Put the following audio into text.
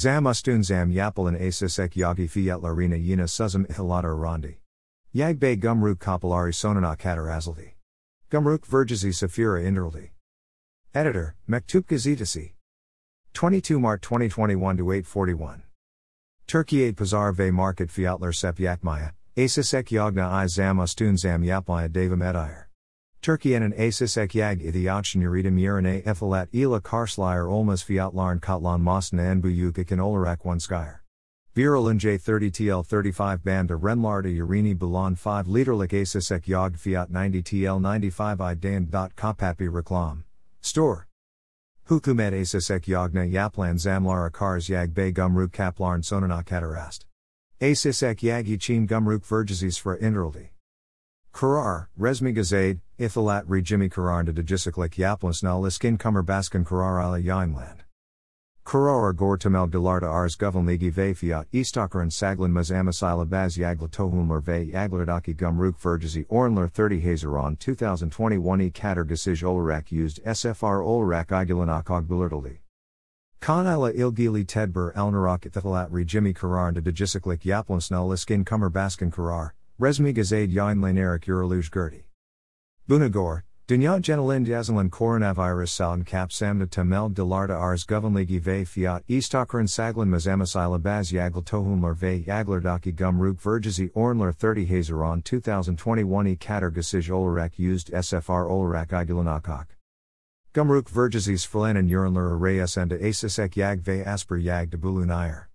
Zam ustun zam yapel and asisek yagi fiat larina yina suzum ihilata randi. Yag bay gumruk kapilari sonana katar azaldi. Gumruk vergesi safira inderaldi. Editor, Mektup Gazetesi. 22 Mart 2021 to 841. Turkey 8 Pazar ve Market Fiyatlar Sep Yakmaya, Asisek Yagna i Zam ustun zam yapmaya devam edire. Turkey en asisek yag ithiyachin yuridim yerine ethilat ila karslyer olmas fiatlarn kotlan mosna en buyuk in olarak one skyer. Viral J30 TL 35 band a Renlarda Urini Bulan 5 literlik asisek yag fiat 90 TL 95 i dan. Kopatbi reklam. Store. Hukumet asisek yagna yaplan zamlara kars yag bay gumruk kaplarn sonana katarast. Asisek yag ichim gumruk vergeses fra inderaldi. Karar, Resmi Gazade, Ithalat re Jimmy Kararnda de Jisiklik Yaplasna Liskin Kummer Baskin Karar ala Yimland. Karar Gor Tamel Galarda Ars Govelnigi Ve Fiat Eastokeren Saglan Mazamasila Baz Yagla Tohumler Ve Yaglardaki Gumruk Vergesi Ornler 30 Hazeron 2021 E Kater Gasij Olarak used SFR Olarak Igulanak Ogbulertaldi. Kanila Ilgili Tedber Elnarak Ithalat re Jimmy Kararnda de Jisiklik Yaplasna Liskin Kummer Baskin Karar. Resmi Gazade Uraluj Gerti. Bunagor, Dunya Genelin Yazalan Coronavirus Saln Cap Samna Tamel Delarda Ars Govenligi Ve Fiat Eastokeren Saglan Mazamasila Baz Yagl Tohumler Ve Yaglardaki Gumruk Vergesi Ornler 30 Hazeron 2021 E Kater Gasij Olarak used SFR Olarak Igulanakok. Gumruk Vergeses Flanen Urinler Arrayas and Asisek Yag Ve Asper Yag de Bulunayar.